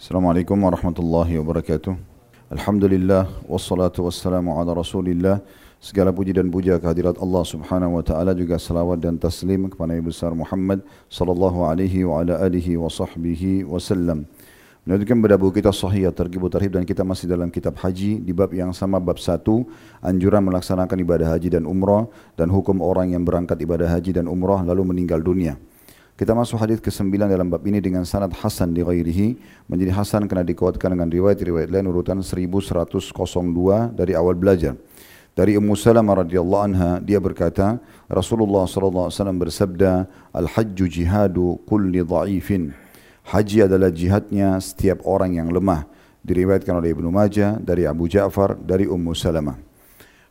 Assalamualaikum warahmatullahi wabarakatuh. Alhamdulillah wassalatu wassalamu ala Rasulillah. Segala puji dan puja kehadirat Allah Subhanahu wa taala juga salawat dan taslim kepada Nabi besar Muhammad sallallahu alaihi wa ala alihi wa sahbihi wasallam. Melanjutkan pada buku kita Sahih Targhib Tarhib dan kita masih dalam kitab haji di bab yang sama bab 1 anjuran melaksanakan ibadah haji dan umrah dan hukum orang yang berangkat ibadah haji dan umrah lalu meninggal dunia. Kita masuk hadis ke-9 dalam bab ini dengan sanad hasan di ghairihi. Menjadi hasan kerana dikuatkan dengan riwayat-riwayat lain urutan 1102 dari awal belajar. Dari Ummu Salamah radhiyallahu anha dia berkata, Rasulullah sallallahu alaihi wasallam bersabda, "Al-hajju jihadu kulli dha'ifin." Haji adalah jihadnya setiap orang yang lemah. Diriwayatkan oleh Ibnu Majah dari Abu Ja'far dari Ummu Salamah.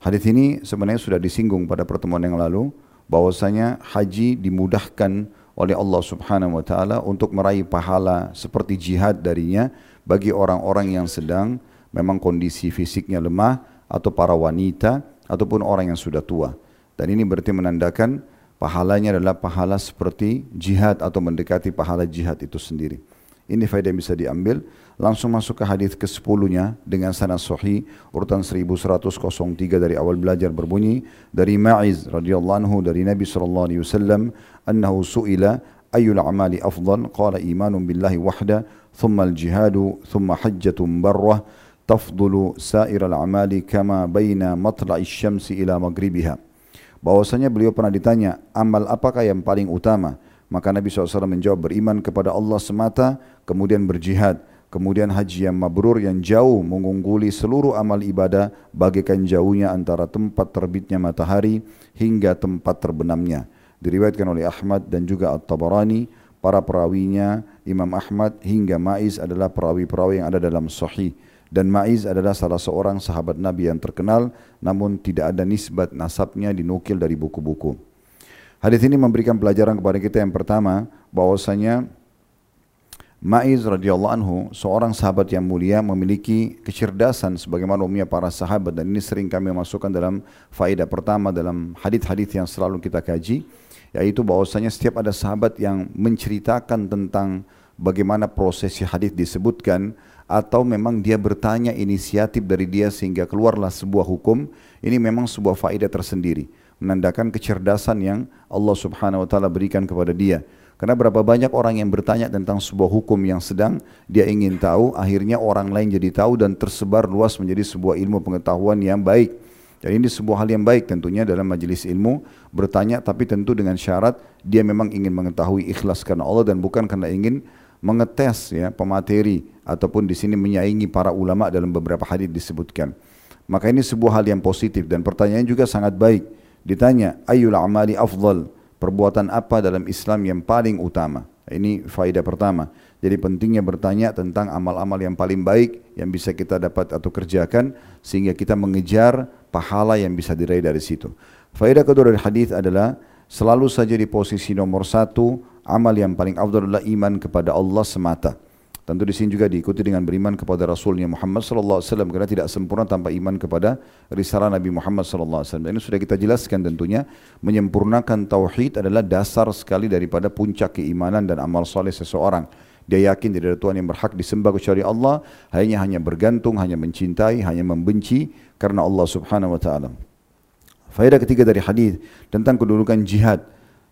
Hadis ini sebenarnya sudah disinggung pada pertemuan yang lalu bahwasanya haji dimudahkan oleh Allah Subhanahu wa taala untuk meraih pahala seperti jihad darinya bagi orang-orang yang sedang memang kondisi fisiknya lemah atau para wanita ataupun orang yang sudah tua. Dan ini berarti menandakan pahalanya adalah pahala seperti jihad atau mendekati pahala jihad itu sendiri. Ini faedah yang bisa diambil. Langsung masuk ke hadis ke-10-nya dengan sanad sahih urutan 1103 dari awal belajar berbunyi dari Ma'iz radhiyallahu anhu dari Nabi sallallahu alaihi wasallam annahu su'ila ayyul a'mali afdal? Qala imanun billahi wahda thumma al-jihadu thumma hajjatun barrah tafdulu sa'ir al-a'mali kama baina matla'i syamsi ila maghribiha. Bahwasanya beliau pernah ditanya amal apakah yang paling utama maka Nabi SAW menjawab beriman kepada Allah semata kemudian berjihad Kemudian haji yang mabrur yang jauh mengungguli seluruh amal ibadah bagaikan jauhnya antara tempat terbitnya matahari hingga tempat terbenamnya. Diriwayatkan oleh Ahmad dan juga At-Tabarani, para perawinya Imam Ahmad hingga Ma'iz adalah perawi-perawi yang ada dalam sahih. Dan Ma'iz adalah salah seorang sahabat Nabi yang terkenal namun tidak ada nisbat nasabnya dinukil dari buku-buku. Hadis ini memberikan pelajaran kepada kita yang pertama bahwasanya Ma'iz radhiyallahu anhu seorang sahabat yang mulia memiliki kecerdasan sebagaimana umumnya para sahabat. Dan ini sering kami masukkan dalam faedah pertama dalam hadis-hadis yang selalu kita kaji yaitu bahwasanya setiap ada sahabat yang menceritakan tentang bagaimana prosesi hadis disebutkan atau memang dia bertanya inisiatif dari dia sehingga keluarlah sebuah hukum ini memang sebuah faedah tersendiri menandakan kecerdasan yang Allah Subhanahu wa taala berikan kepada dia Karena berapa banyak orang yang bertanya tentang sebuah hukum yang sedang dia ingin tahu, akhirnya orang lain jadi tahu dan tersebar luas menjadi sebuah ilmu pengetahuan yang baik. Jadi ini sebuah hal yang baik tentunya dalam majlis ilmu bertanya tapi tentu dengan syarat dia memang ingin mengetahui ikhlas karena Allah dan bukan karena ingin mengetes ya pemateri ataupun di sini menyaingi para ulama dalam beberapa hadis disebutkan. Maka ini sebuah hal yang positif dan pertanyaan juga sangat baik. Ditanya ayyul amali afdal? perbuatan apa dalam Islam yang paling utama. Ini faedah pertama. Jadi pentingnya bertanya tentang amal-amal yang paling baik yang bisa kita dapat atau kerjakan sehingga kita mengejar pahala yang bisa diraih dari situ. Faedah kedua dari hadis adalah selalu saja di posisi nomor satu amal yang paling afdal adalah iman kepada Allah semata. Tentu di sini juga diikuti dengan beriman kepada Rasulnya Muhammad sallallahu alaihi wasallam karena tidak sempurna tanpa iman kepada risalah Nabi Muhammad sallallahu alaihi wasallam. Ini sudah kita jelaskan tentunya menyempurnakan tauhid adalah dasar sekali daripada puncak keimanan dan amal soleh seseorang. Dia yakin tidak ada Tuhan yang berhak disembah kecuali Allah, hanya hanya bergantung, hanya mencintai, hanya membenci karena Allah Subhanahu wa taala. Faedah ketiga dari hadis tentang kedudukan jihad.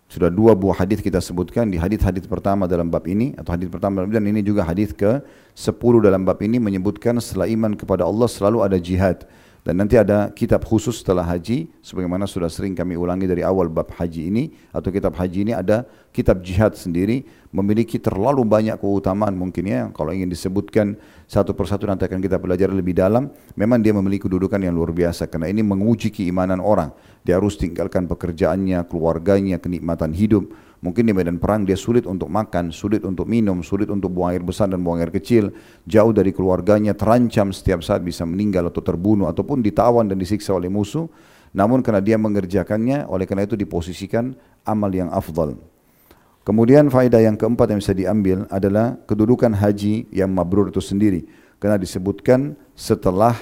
Sudah dua buah hadis kita sebutkan di hadis-hadis pertama dalam bab ini atau hadis pertama dalam dan ini juga hadis ke 10 dalam bab ini menyebutkan setelah iman kepada Allah selalu ada jihad. Dan nanti ada kitab khusus setelah haji sebagaimana sudah sering kami ulangi dari awal bab haji ini atau kitab haji ini ada kitab jihad sendiri memiliki terlalu banyak keutamaan mungkin ya. Kalau ingin disebutkan satu persatu nanti akan kita pelajari lebih dalam. Memang dia memiliki kedudukan yang luar biasa. Karena ini menguji keimanan orang. Dia harus tinggalkan pekerjaannya keluarganya kenikmatan hidup. Mungkin di medan perang dia sulit untuk makan, sulit untuk minum, sulit untuk buang air besar dan buang air kecil, jauh dari keluarganya, terancam setiap saat bisa meninggal atau terbunuh ataupun ditawan dan disiksa oleh musuh. Namun karena dia mengerjakannya, oleh karena itu diposisikan amal yang afdal. Kemudian faedah yang keempat yang bisa diambil adalah kedudukan haji yang mabrur itu sendiri. Karena disebutkan setelah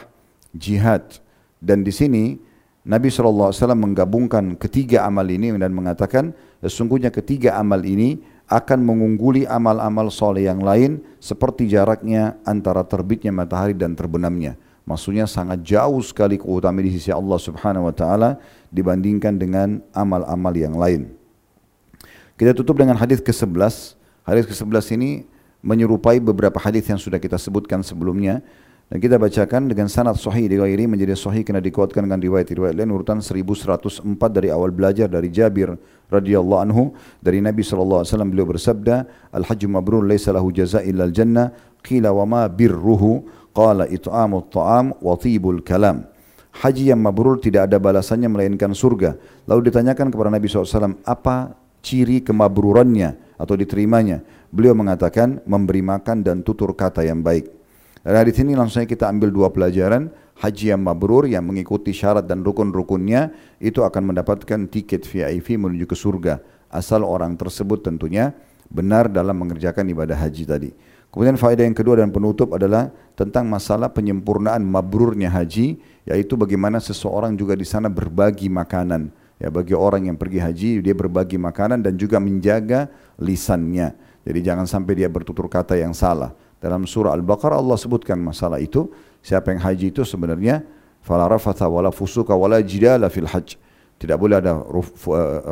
jihad. Dan di sini Nabi SAW menggabungkan ketiga amal ini dan mengatakan sesungguhnya ketiga amal ini akan mengungguli amal-amal soleh yang lain seperti jaraknya antara terbitnya matahari dan terbenamnya. Maksudnya sangat jauh sekali keutamaan di sisi Allah Subhanahu wa taala dibandingkan dengan amal-amal yang lain. Kita tutup dengan hadis ke-11. Hadis ke-11 ini menyerupai beberapa hadis yang sudah kita sebutkan sebelumnya dan kita bacakan dengan sanad sahih di ghairi menjadi sahih kena dikuatkan dengan riwayat-riwayat lain. Urutan 1104 dari awal belajar dari Jabir radhiyallahu anhu dari Nabi sallallahu alaihi wasallam beliau bersabda al hajj mabrur laisa lahu jazaa illa al jannah qila wa ma birruhu? Qala it'amu ta'am wa tibul kalam. Haji yang mabrur tidak ada balasannya melainkan surga. Lalu ditanyakan kepada Nabi SAW apa ciri kemabrurannya atau diterimanya beliau mengatakan memberi makan dan tutur kata yang baik dari sini langsung kita ambil dua pelajaran. Haji yang mabrur yang mengikuti syarat dan rukun-rukunnya itu akan mendapatkan tiket VIP menuju ke surga. Asal orang tersebut tentunya benar dalam mengerjakan ibadah haji tadi. Kemudian faedah yang kedua dan penutup adalah tentang masalah penyempurnaan mabrurnya haji, yaitu bagaimana seseorang juga di sana berbagi makanan. Ya bagi orang yang pergi haji dia berbagi makanan dan juga menjaga lisannya. Jadi jangan sampai dia bertutur kata yang salah. Dalam surah Al-Baqarah Allah sebutkan masalah itu. Siapa yang haji itu sebenarnya fala rafatha wala fusuka wala jidala fil hajj. Tidak boleh ada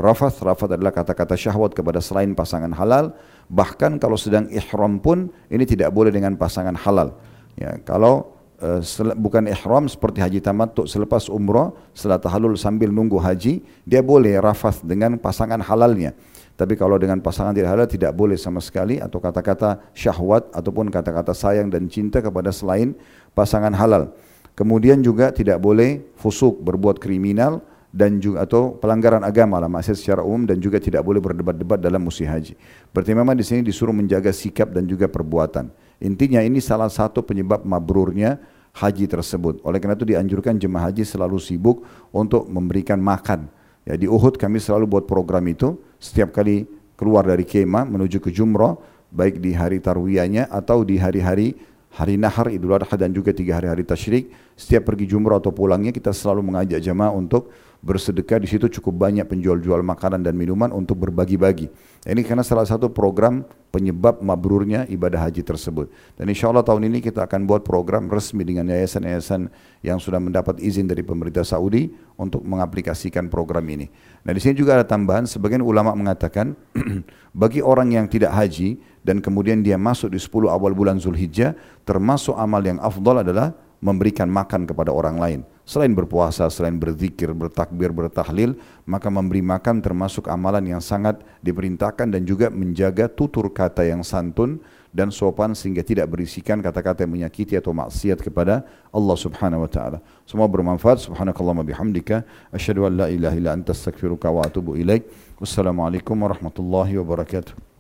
rafath. Rafath adalah kata-kata syahwat kepada selain pasangan halal. Bahkan kalau sedang ihram pun ini tidak boleh dengan pasangan halal. Ya, kalau uh, bukan ihram seperti haji tamattu selepas umrah setelah tahallul sambil nunggu haji dia boleh rafath dengan pasangan halalnya. Tapi kalau dengan pasangan tidak halal tidak boleh sama sekali atau kata-kata syahwat ataupun kata-kata sayang dan cinta kepada selain pasangan halal. Kemudian juga tidak boleh fusuk berbuat kriminal dan juga atau pelanggaran agama lah maksud secara umum dan juga tidak boleh berdebat-debat dalam musim haji. Berarti memang di sini disuruh menjaga sikap dan juga perbuatan. Intinya ini salah satu penyebab mabrurnya haji tersebut. Oleh karena itu dianjurkan jemaah haji selalu sibuk untuk memberikan makan. Ya di Uhud kami selalu buat program itu setiap kali keluar dari kemah menuju ke Jumrah baik di hari tarwiyahnya atau di hari-hari hari nahar idul adha dan juga tiga hari-hari tasyrik setiap pergi jumrah atau pulangnya kita selalu mengajak jemaah untuk bersedekah di situ cukup banyak penjual-jual makanan dan minuman untuk berbagi-bagi. Ini karena salah satu program penyebab mabrurnya ibadah haji tersebut. Dan insya Allah tahun ini kita akan buat program resmi dengan yayasan-yayasan yang sudah mendapat izin dari pemerintah Saudi untuk mengaplikasikan program ini. Nah di sini juga ada tambahan, sebagian ulama mengatakan bagi orang yang tidak haji dan kemudian dia masuk di 10 awal bulan Zulhijjah, termasuk amal yang afdal adalah memberikan makan kepada orang lain. Selain berpuasa, selain berzikir, bertakbir, bertahlil, maka memberi makan termasuk amalan yang sangat diperintahkan dan juga menjaga tutur kata yang santun dan sopan sehingga tidak berisikan kata-kata yang menyakiti atau maksiat kepada Allah Subhanahu wa taala. Semua bermanfaat. Subhanakallahumma bihamdika asyhadu an la ilaha illa anta astaghfiruka wa atubu ilaik. Wassalamualaikum warahmatullahi wabarakatuh.